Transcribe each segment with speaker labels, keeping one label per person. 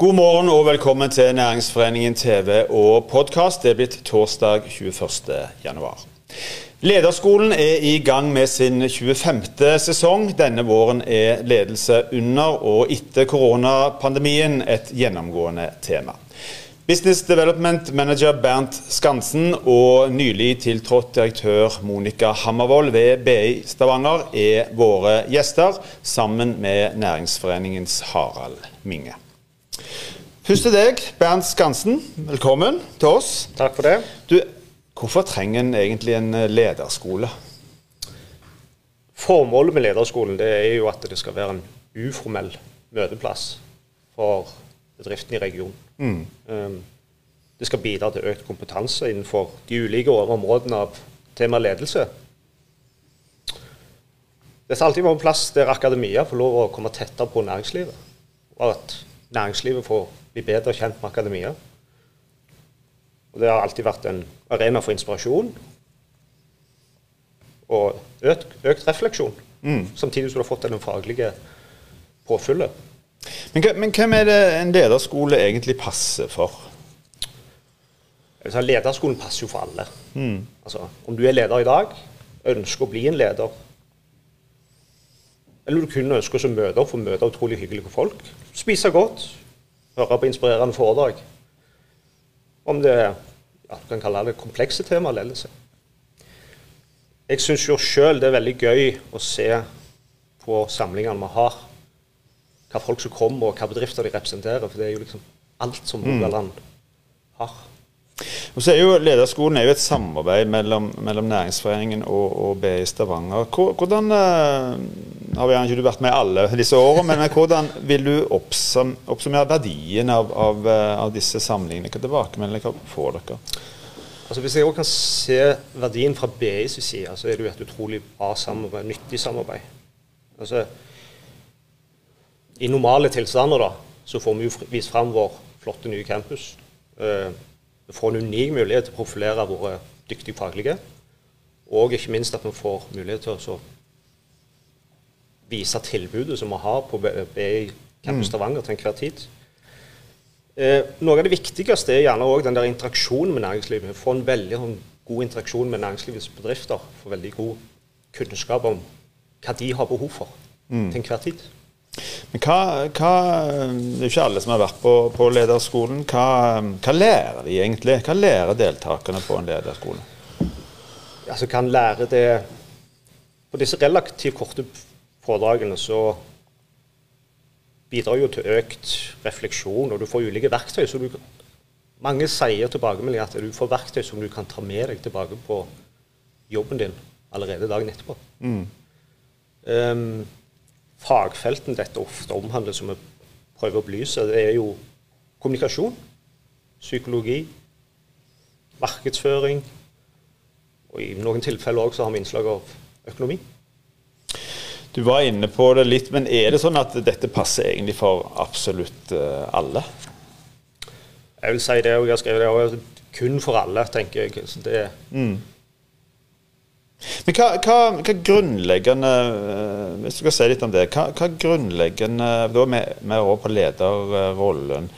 Speaker 1: God morgen og velkommen til Næringsforeningen TV og podkast. Det er blitt torsdag 21. januar. Lederskolen er i gang med sin 25. sesong. Denne våren er ledelse under og etter koronapandemien et gjennomgående tema. Business Development Manager Bernt Skansen og nylig tiltrådt direktør Monica Hammervoll ved BI Stavanger er våre gjester, sammen med Næringsforeningens Harald Minge. Først til deg, Bernt Skansen. Velkommen til oss.
Speaker 2: Takk for det.
Speaker 1: Du, hvorfor trenger en egentlig en lederskole?
Speaker 2: Formålet med lederskolen det er jo at det skal være en uformell møteplass for bedriften i regionen. Mm. Um, det skal bidra til økt kompetanse innenfor de ulike områdene av tema ledelse. Det skal alltid være en plass der akademia får lov å komme tettere på næringslivet. Og at næringslivet får bli bedre kjent med akademia. Og Det har alltid vært en arena for inspirasjon og økt, økt refleksjon. Mm. Samtidig som du har fått den faglige påfyllet.
Speaker 1: Men, men, hvem er det en lederskole egentlig passer for?
Speaker 2: Lederskolen passer jo for alle. Mm. Altså, om du er leder i dag, ønsker å bli en leder, eller du kun ønsker å møte opp og møte utrolig hyggelige folk, spise godt, høre på inspirerende foredrag om det ja, du kan kalle det komplekse temaer ledelse. Jeg syns jo sjøl det er veldig gøy å se på samlingene vi har hva folk som kommer, og hva bedrifter de representerer. For det er jo liksom alt som Rogaland mm. har.
Speaker 1: Og så er jo Lederskolen er jo et samarbeid mellom, mellom Næringsforeningen og, og BI Stavanger. Hvordan uh, har vi ikke vært med alle disse årene, men hvordan vil du oppsum, oppsummere verdien av, av, eh, av disse samlingene? Hvilke tilbakemeldinger får dere?
Speaker 2: Altså Hvis jeg også kan se verdien fra BIs side, så er det jo et utrolig bra samarbeid, nyttig samarbeid. Altså i normale tilstander da, så får vi jo vist fram vår flotte nye campus. Eh, vi får en unik mulighet til å profilere våre dyktige faglige. Og ikke minst at vi får mulighet til å vise tilbudet som vi har på BI Campus mm. Stavanger til enhver tid. Eh, noe av det viktigste er gjerne òg den der interaksjonen med næringslivet. Vi får en veldig sånn, god interaksjon med næringslivets bedrifter. Får veldig god kunnskap om hva de har behov for mm. til enhver tid.
Speaker 1: Men hva, hva, Det er jo ikke alle som har vært på, på lederskolen. Hva, hva, lærer de egentlig? Hva lærer deltakerne på en lederskole?
Speaker 2: Altså kan lære det På disse relativt korte foredragene så bidrar jo til økt refleksjon, og du får ulike verktøy. så du, Mange sier tilbakemelding at du får verktøy som du kan ta med deg tilbake på jobben din allerede dagen etterpå. Mm. Um, fagfeltene dette ofte omhandler, som vi prøver å belyse, det er jo kommunikasjon, psykologi, markedsføring, og i noen tilfeller også har vi innslag av økonomi.
Speaker 1: Du var inne på det litt, men er det sånn at dette passer egentlig for absolutt eh, alle?
Speaker 2: Jeg vil si det, og jeg har skrevet det, òg. kun for alle, tenker jeg. Det, mm.
Speaker 1: Men hva, hva, hva, grunnleggende eh, Hvis du skal si litt om det. Hva, hva grunnleggende Da er vi over på lederrollen.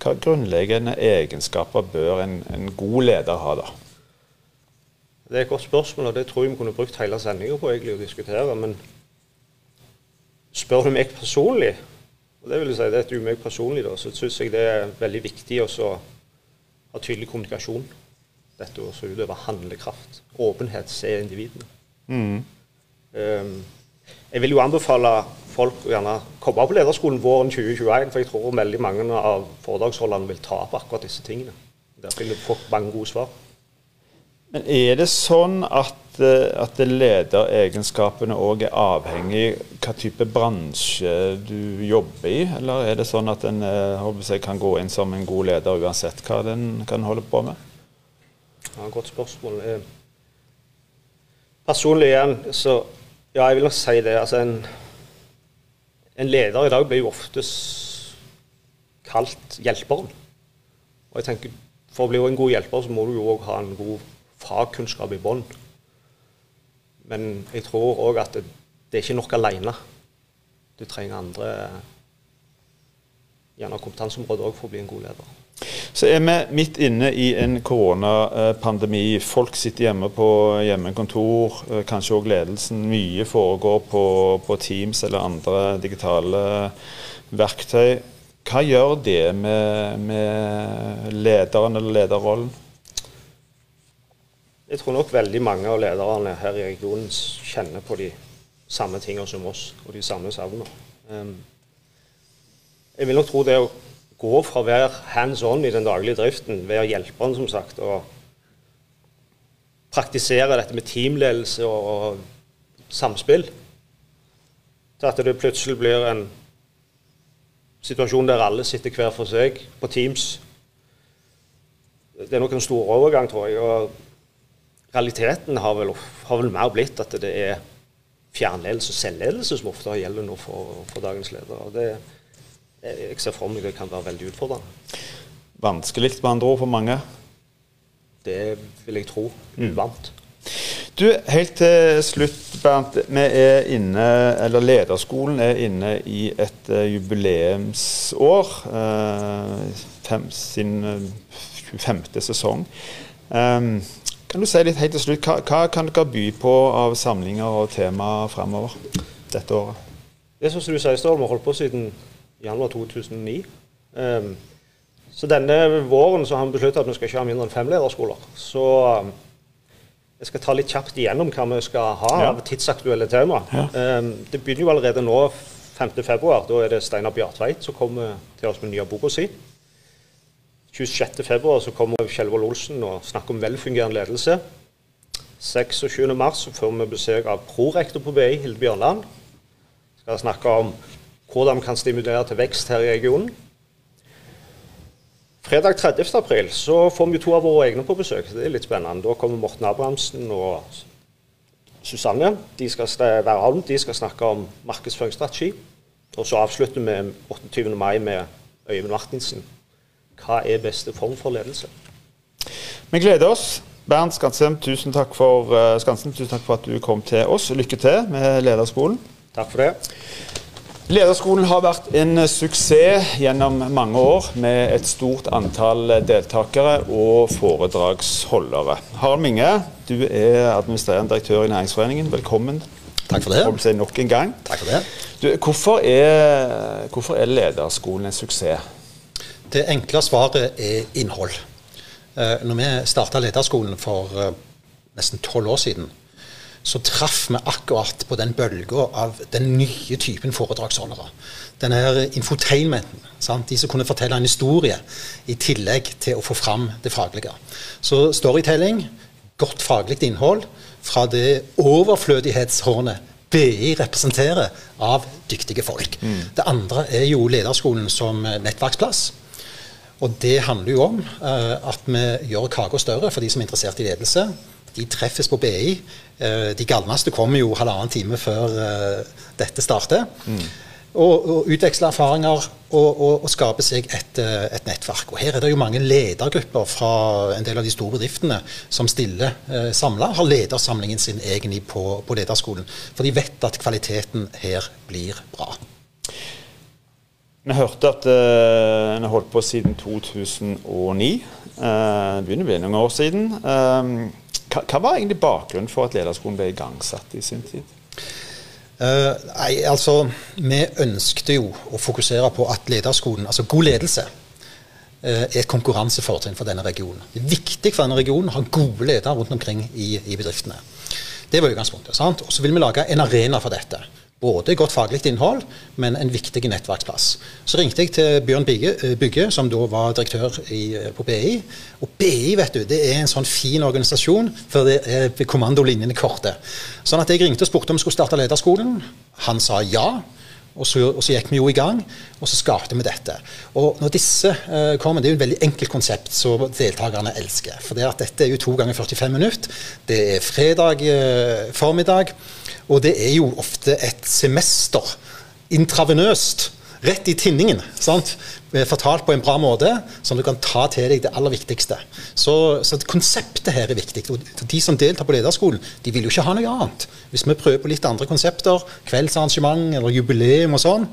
Speaker 1: Hva grunnleggende egenskaper bør en, en, god leder ha, da?
Speaker 2: Det er et godt spørsmål, og det tror jeg vi kunne brukt hele sendinga på egentlig å diskutere. Men spør du meg personlig, og det vil jeg si det er du meg personlig, da, så syns jeg det er veldig viktig å ha tydelig kommunikasjon dette også utøve handlekraft. Åpenhet, se individene. Mm. Um, jeg vil jo anbefale folk å gjerne komme på lederskolen våren 2021, for jeg tror veldig mange av foredragsholderne vil ta opp akkurat disse tingene. Der vil du få mange gode svar.
Speaker 1: Men er det sånn at, eh, at lederegenskapene òg er avhengig av hva type bransje du jobber i? Eller er det sånn at en seg kan gå inn som en god leder uansett hva den kan holde på med?
Speaker 2: Ja, Godt spørsmål. Eh, personlig igjen, så ja, jeg vil nok si det. Altså en, en leder i dag blir jo oftest kalt hjelperen. Og jeg tenker, For å bli en god hjelper så må du jo òg ha en god fagkunnskap i bånn. Men jeg tror òg at det, det, er ikke nok alene. Du trenger andre gjerne kompetanseområdet òg for å bli en god leder.
Speaker 1: Så er vi midt inne i en koronapandemi. Folk sitter hjemme på hjemmekontor. Eh, kanskje òg ledelsen. Mye foregår på, på, Teams eller andre digitale verktøy. Hva gjør det med, med lederen eller lederrollen?
Speaker 2: Jeg tror nok veldig mange av lederne her i regionen kjenner på de samme tingene som oss, og de samme savnene. Um, jeg vil nok tro det å gå fra å være hands on i den daglige driften, være hjelperen, som sagt, og praktisere dette med teamledelse og, og samspill, til at det plutselig blir en situasjon der alle sitter hver for seg på Teams. Det er nok en stor overgang, tror jeg. og realiteten har vel, har vel, mer blitt at det er fjernledelse og selvledelse som ofte gjelder nå for, for dagens ledere. Det, jeg ser for meg det kan være veldig utfordrende.
Speaker 1: Vanskelig med andre ord for mange?
Speaker 2: Det vil jeg tro. Uvant. Mm.
Speaker 1: Du, Helt til slutt, Bernt. Vi er inne, eller Lederskolen er inne i et uh, jubileumsår. Eh, fem, sin uh, 25. sesong. Um, kan du si litt helt til slutt, hva, hva kan dere by på av samlinger og tema fremover dette året?
Speaker 2: Det er som du sier, Stål, vi har holdt på siden januar 2009. Um, ehm, så denne våren så har vi besluttet at vi skal ikke ha mindre enn fem lederskoler. Så um, jeg skal ta litt kjapt igjennom hva vi skal ha ja. av tidsaktuelle tema. Ja. Um, det begynner jo allerede nå 5.2. Da er det Steinar Bjartveit som kommer til oss med nye boka si. 26.2 så kommer Kjellvold Olsen og snakker om velfungerende ledelse. 26.3 får vi besøk av prorektor på BI, Hilde Bjørnland. Skal snakke om hvordan vi kan stimulere til vekst her i regionen. Fredag 30.4 så får vi to av våre egne på besøk. Det er litt spennende. Da kommer Morten Abrahamsen og Susanne. De skal være av De skal snakke om markedsføringsstrategi. Og så avslutter vi 28. mai med Øyvind Martinsen hva er beste form for ledelse?
Speaker 1: Vi gleder oss. Bernt Skansen, tusen takk for, uh, Skansen, tusen takk for at du kom til oss. Lykke til med Lederskolen.
Speaker 2: Takk for det.
Speaker 1: Lederskolen har vært en suksess gjennom mange år, med et stort antall deltakere og foredragsholdere. Harald Minge, du er administrerende direktør i Næringsforeningen. Velkommen.
Speaker 3: Takk for det.
Speaker 1: Kom seg nok en gang.
Speaker 3: Takk for det.
Speaker 1: Du, hvorfor, er, hvorfor er Lederskolen en suksess?
Speaker 3: Det enkle svaret er innhold. Eh, når vi starta lederskolen for eh, nesten tolv år siden, så traff vi akkurat på den bølga av den nye typen foredragsholdere. Den her infotainmenten. Sant? De som kunne fortelle en historie i tillegg til å få fram det faglige. Så storytelling, godt faglig innhold fra det overflødighetshornet BI representerer av dyktige folk. Mm. Det andre er jo lederskolen som nettverksplass. Og det handler jo om uh, at vi gjør kaka større for de som er interessert i ledelse. De treffes på BI. Eh, de galneste kommer jo halvannen time før uh, dette starter. Mm. Og, og utveksle erfaringer og, og, og, skape seg et, et, nettverk. Og Her er det jo mange ledergrupper fra en del av de store bedriftene som stiller eh, samla. Har ledersamlingen sin egentlig på, på lederskolen. For de vet at kvaliteten her blir bra.
Speaker 1: Vi hørte at uh, en har holdt på siden 2009. Uh, eh, det begynner å bli noen år siden. Uh, hva, hva, var egentlig bakgrunnen for at lederskolen ble igangsatt i sin tid?
Speaker 3: Uh, nei, altså, Vi ønskte jo å fokusere på at lederskolen, altså god ledelse, er et konkurransefortrinn for denne regionen. Det er viktig for denne regionen å ha gode ledere rundt omkring i, i bedriftene. Det var utgangspunktet. sant? Og Så vil vi lage en arena for dette. Både godt faglig innhold, men en viktig nettverksplass. Så ringte jeg til Bjørn eh, Bygge, som da var direktør i, eh, på BI. Og BI vet du, det er en sånn fin organisasjon, for det er kommandolinjene korte. Sånn at jeg ringte og spurte om vi skulle starte lederskolen. Han sa ja. Og så, og så, gikk vi jo i gang, og så skapte vi dette. Og når disse uh, kommer, Det er jo et veldig enkelt konsept som deltakerne elsker. For det at dette er jo to ganger 45 minutter. Det er fredag uh, formiddag. Og det er jo ofte et semester intravenøst. Rett i tinningen. sant? Fortalt på en bra måte, som du kan ta til deg det aller viktigste. Så, så konseptet her er viktig. Og de som deltar på lederskolen, de vil jo ikke ha noe annet. Hvis vi prøver på litt andre konsepter, kveldsarrangement eller jubileum og sånn,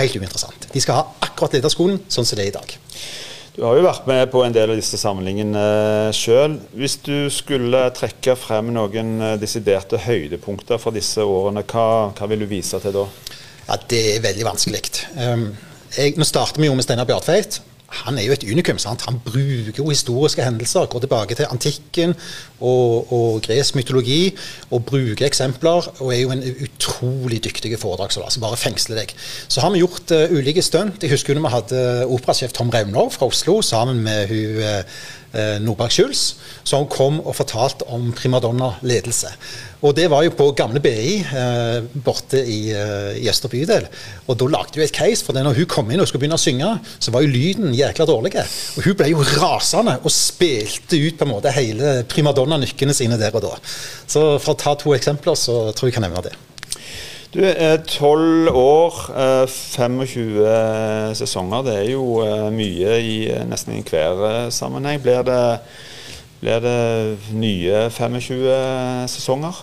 Speaker 3: helt uinteressant. De skal ha akkurat lederskolen sånn som det er i dag.
Speaker 1: Du har jo vært med på en del av disse samlingene sjøl. Hvis du skulle trekke frem noen eh, desiderte høydepunkter fra disse årene, hva, hva vil du vise til da?
Speaker 3: Ja, Det er veldig vanskelig. Um, jeg, nå starter vi jo med Steinar Bjørtveit han er jo et unikum. Sant? Han bruker jo historiske hendelser, går tilbake til antikken og, og gresk mytologi og bruker eksempler. Og er jo en utrolig dyktig foredragsholder som bare fengsler deg. Så har vi gjort uh, ulike stunt. Jeg husker vi hadde operasjef Tom Raunov fra Oslo sammen med hun uh, eh, Nordberg Schulz, som kom og fortalte om primadonna-ledelse. Og det var jo på gamle BI eh, borte i, eh, i Øster bydel. Og da lagde hun et case, for når hun kom inn og skulle begynne å synge, så var jo lyden jækla dårlig. Og hun ble jo rasende og spilte ut på en måte hele primadonna-nykkene sine der og da. Så for å ta to eksempler, så tror jeg jeg kan nevne det.
Speaker 1: Du er tolv år, 25 eh, sesonger. Det er jo eh, mye i eh, nesten i hver sammenheng. Blir det, blir det nye 25 sesonger?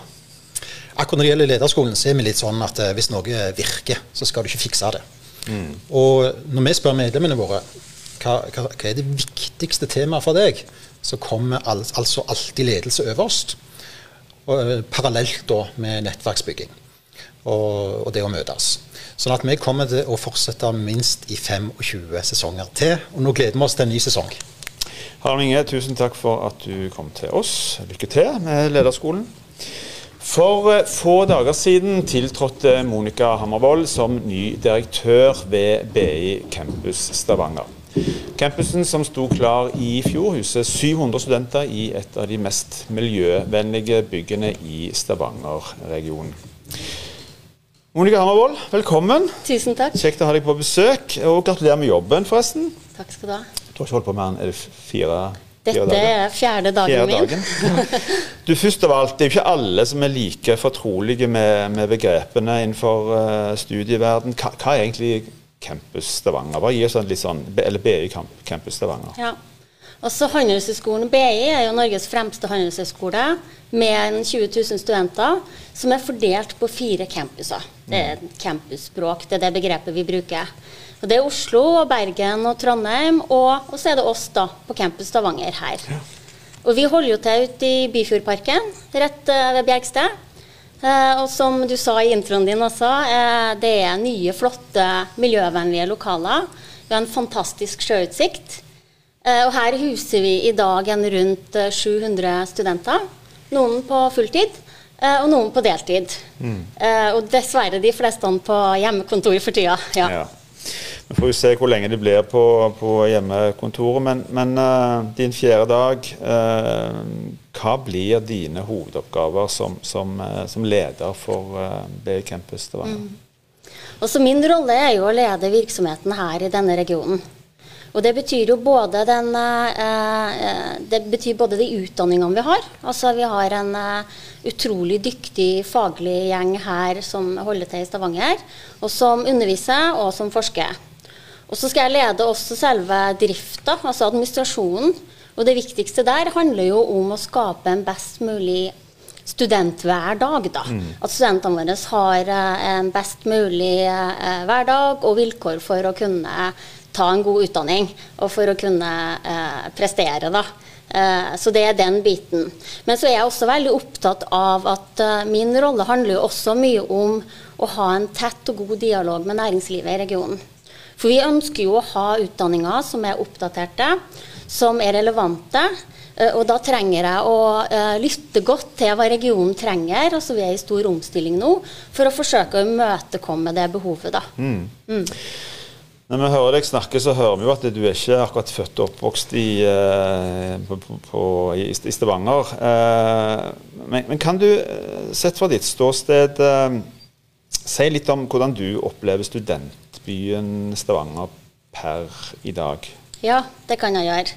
Speaker 3: Akkurat når det gjelder lederskolen, så er vi litt sånn at hvis noe virker, så skal du ikke fikse det. Mm. Og når vi spør medlemmene våre hva, hva, hva er det viktigste temaet for deg, så kommer al altså alltid ledelse øverst. Og, parallelt da med nettverksbygging og, og, det å møtes. Sånn at vi kommer til å fortsette minst i 25 sesonger til. Og nå gleder vi oss til en ny sesong.
Speaker 1: Harald Inge, tusen takk for at du kom til oss. Lykke til med lederskolen. For eh, få dager siden tiltrådte Monica Hammervoll som ny direktør ved BI Campus Stavanger. Campusen som sto klar i fjor, huser 700 studenter i et av de mest miljøvennlige byggene i Stavanger-regionen. Monica Hammervoll, velkommen.
Speaker 4: Tusen takk.
Speaker 1: Kjekt å ha deg på besøk. Og gratulerer med jobben, forresten.
Speaker 4: Takk skal du ha.
Speaker 1: Du har ikke holdt på med den fire,
Speaker 4: Dette er fjerde dagen fjerde min. Dagen.
Speaker 1: du, først av alt, Det er jo ikke alle som er like fortrolige med, med begrepene innenfor uh, studieverden. Hva, hva, er egentlig Campus Stavanger? Bare gi oss en litt sånn, eller BI Campus Stavanger.
Speaker 4: Ja. Også Handelshøyskolen BI er jo Norges fremste handelshøyskole med 20 000 studenter, som er fordelt på fire campuser. Det er campusspråk, det er det begrepet vi bruker. Og Det er Oslo, og Bergen og Trondheim, og, og så er det oss da, på campus Stavanger her. Og Vi holder jo til ute i Byfjordparken, rett uh, ved Bjergsted. Uh, og som du sa i introen din også, uh, det er nye, flotte, miljøvennlige lokaler. Vi har en fantastisk sjøutsikt. Eh, og her huser vi i dag en rundt 700 eh, studenter. Noen på fulltid eh, og noen på deltid. Mm. Og dessverre de fleste på hjemmekontor for tida. Ja. ja.
Speaker 1: Vi får jo se hvor lenge de blir på, på hjemmekontoret. Men, men uh, din fjerde dag, uh, hva blir dine hovedoppgaver som, som, uh, som leder for uh, BI Campus Stavanger?
Speaker 4: Mm. Min rolle er jo å lede virksomheten her i denne regionen. Og det betyr jo både den eh, eh, Det betyr både de utdanningene vi har. Altså vi har en eh, utrolig dyktig faglig gjeng her som holder til i Stavanger, og som underviser og som forsker. Og så skal jeg lede også selve drifta, altså administrasjonen. Og det viktigste der handler jo om å skape en best mulig studenthverdag. Da. Mm. At studentene våre har en best mulig hverdag og vilkår for å kunne ta en god utdanning og for å kunne eh, prestere. da. Eh, så det er den biten. Men så er jeg også veldig opptatt av at eh, min rolle handler jo også mye om å ha en tett og god dialog med næringslivet i regionen. For vi ønsker jo å ha utdanninger som er oppdaterte, som er relevante. Uh, og da trenger jeg å uh, lytte godt til hva regionen trenger. altså Vi er i stor omstilling nå, for å forsøke å imøtekomme det behovet. da. Mm. Mm.
Speaker 1: Når vi hører deg snakke, så hører vi jo at du er ikke akkurat født og oppvokst i, uh, på, på, i, i Stavanger. Uh, men, men, kan du, eh, sett fra ditt ståsted, si litt om hvordan du opplever studentbyen Stavanger per i dag?
Speaker 4: Ja, det kan jeg gjøre.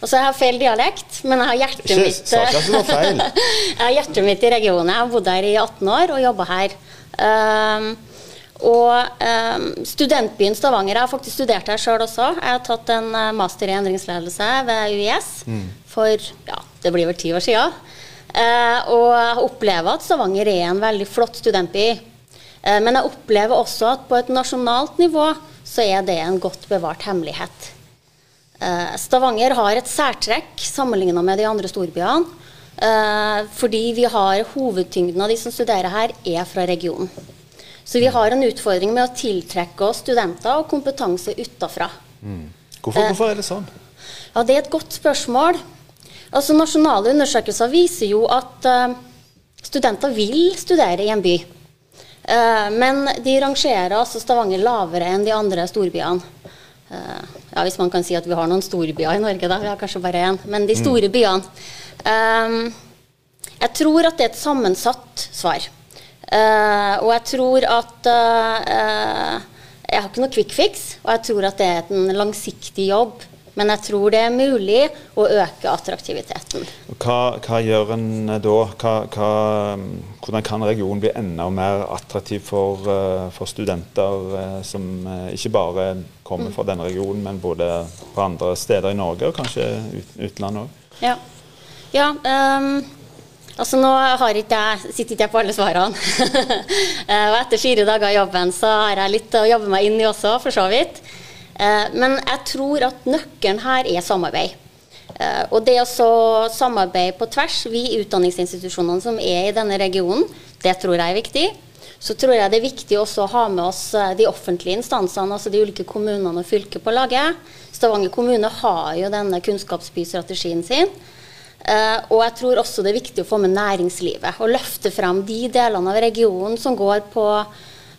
Speaker 4: Altså, jeg har feil dialekt, men jeg har hjertet ikke, mitt Jeg har hjertet mitt i regionen. Jeg har bodd her i 18 år og jobba her. Uh, og eh, Studentbyen Stavanger. Jeg har faktisk studert her sjøl også. Jeg har tatt en uh, master i endringsledelse ved UiS mm. for ja, det blir vel ti år siden. Eh, og jeg opplever at Stavanger er en veldig flott studentby. Eh, men jeg opplever også at på et nasjonalt nivå så er det en godt bevart hemmelighet. Eh, Stavanger har et særtrekk sammenligna med de andre storbyene. Eh, fordi vi har hovedtyngden av de som studerer her, er fra regionen. Så vi har en utfordring med å tiltrekke oss studenter og kompetanse utafra.
Speaker 1: Mm. Hvorfor, hvorfor er det sånn?
Speaker 4: Ja, Det er et godt spørsmål. Altså, Nasjonale undersøkelser viser jo at uh, studenter vil studere i en by. Uh, men de rangerer altså Stavanger lavere enn de andre storbyene. Uh, ja, Hvis man kan si at vi har noen storbyer i Norge, da. Vi har kanskje bare én. Men de store mm. byene. Um, jeg tror at det er et sammensatt svar. Og jeg tror at Jeg har ikke noe quick fix, og jeg tror at det er en langsiktig jobb men jeg tror det er mulig å øke attraktiviteten.
Speaker 1: Hva, hva gjør en da? Hva, hva, hvordan kan regionen bli enda mer attraktiv for, eh, for studenter eh, som eh, ikke bare kommer fra denne regionen, men både fra andre steder i Norge og kanskje ut, utlandet òg?
Speaker 4: Ja. ja um Altså Nå har ikke jeg, sitter ikke jeg på alle svarene. og etter fire dager i jobben så har jeg litt å jobbe meg inn i også, for så vidt. Eh, men jeg tror at nøkkelen her er samarbeid. Eh, og det å samarbeide på tvers, vi utdanningsinstitusjonene som er i denne regionen, det tror jeg er viktig. Så tror jeg det er viktig også å ha med oss eh, de offentlige instansene, altså de ulike kommunene og fylket på laget. Stavanger kommune har jo denne kunnskapsbystrategien sin. Og jeg tror også det er viktig å få med næringslivet og løfte frem de delene av regionen som går på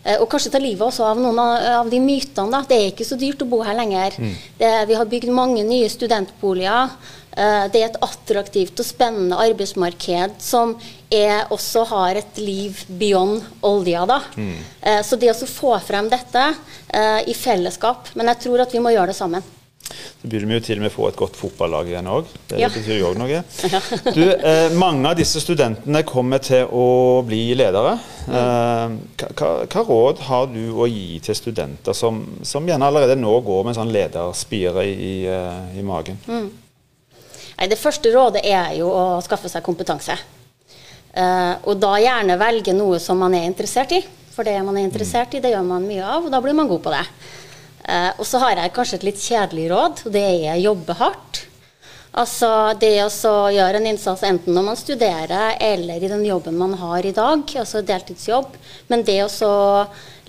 Speaker 4: Eh, og kanskje ta livet også av noen av de mytene. Da. Det er ikke så dyrt å bo her lenger. Mm. Det, vi har bygd mange nye studentboliger. Eh, det er et attraktivt og spennende arbeidsmarked som er, også har et liv beyond olja. Da. Mm. Eh, så det å få frem dette i fellesskap Men jeg tror at vi må gjøre det sammen.
Speaker 1: Så burde vi jo til og med få et godt fotballag igjen òg. Det ja. betyr jo òg noe. Du, eh, mange av disse studentene kommer til å bli ledere. Eh, hva, hva, råd har du å gi til studenter som, som gjerne allerede nå går med en sånn lederspire i, i, i magen? Mm.
Speaker 4: Nei, det første rådet er jo å skaffe seg kompetanse. Eh, og da gjerne velge noe som man er interessert i. For det man er interessert i, det gjør man mye av, og da blir man god på det. Eh, og så har jeg kanskje et litt kjedelig råd, og det er jobbe hardt. Altså det å gjøre en innsats enten når man studerer eller i den jobben man har i dag, altså deltidsjobb. Men det å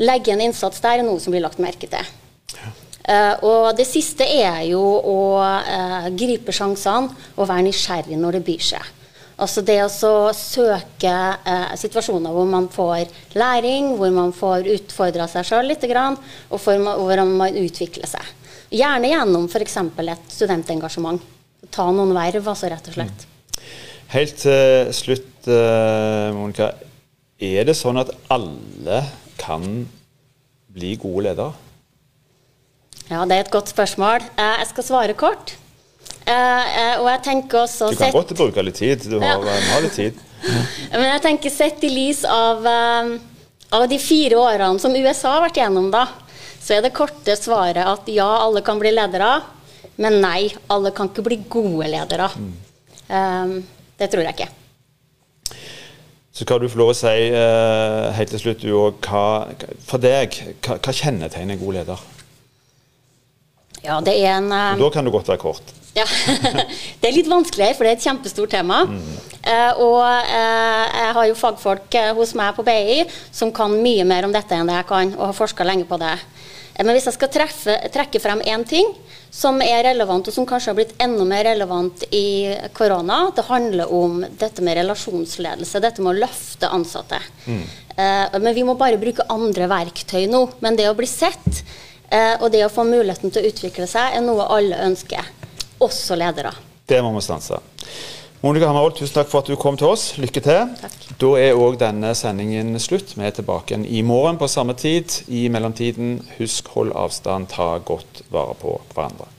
Speaker 4: legge en innsats der er noe som blir lagt merke til. Ja. Uh, og det siste er jo å uh, gripe sjansene og være nysgjerrig når det byr seg. Altså det å søke eh, situasjoner hvor man får læring, hvor man får utfordra seg sjøl litt, og hvor man utvikler seg. Gjerne gjennom f.eks. et studentengasjement. Ta noen verv, altså, rett og slett. Mm.
Speaker 1: Helt til slutt, uh, Monica. Er det sånn at alle kan bli gode ledere?
Speaker 4: Ja, det er et godt spørsmål. Uh, jeg skal svare kort. Uh, og jeg tenker også
Speaker 1: Du kan godt bruke litt tid. Du har, ja. har litt tid.
Speaker 4: Men jeg tenker sett i lys av, uh, av, de fire årene som USA har vært gjennom, da, så er det korte svaret at ja, alle kan bli ledere. Men nei, alle kan ikke bli gode ledere. Mm. Um, det tror jeg ikke.
Speaker 1: Så skal du få lov å si uh, helt til slutt, du òg, for deg, hva, hva kjennetegner en god leder?
Speaker 4: Ja, det er en
Speaker 1: Da kan du godt være kort.
Speaker 4: Ja. det er litt vanskelig, for det er et kjempestort tema. Mm. Uh, og uh, jeg har jo fagfolk uh, hos meg på BI som kan mye mer om dette enn det jeg kan, og har forska lenge på det. men hvis jeg skal treffe, trekke frem én ting som er relevant, og som kanskje har blitt enda mer relevant i korona, det handler om dette med relasjonsledelse, dette med å løfte ansatte. Mm. men vi må bare bruke andre verktøy nå. Men det å bli sett og det å få muligheten til å utvikle seg er noe alle ønsker også ledere.
Speaker 1: Det må vi stanse. Monica Hammervold, tusen takk for at du kom til oss. Lykke til.
Speaker 4: Takk.
Speaker 1: Da er òg denne sendingen slutt. Vi er tilbake igjen i morgen på samme tid. I mellomtiden, husk hold avstand, ta godt vare på hverandre.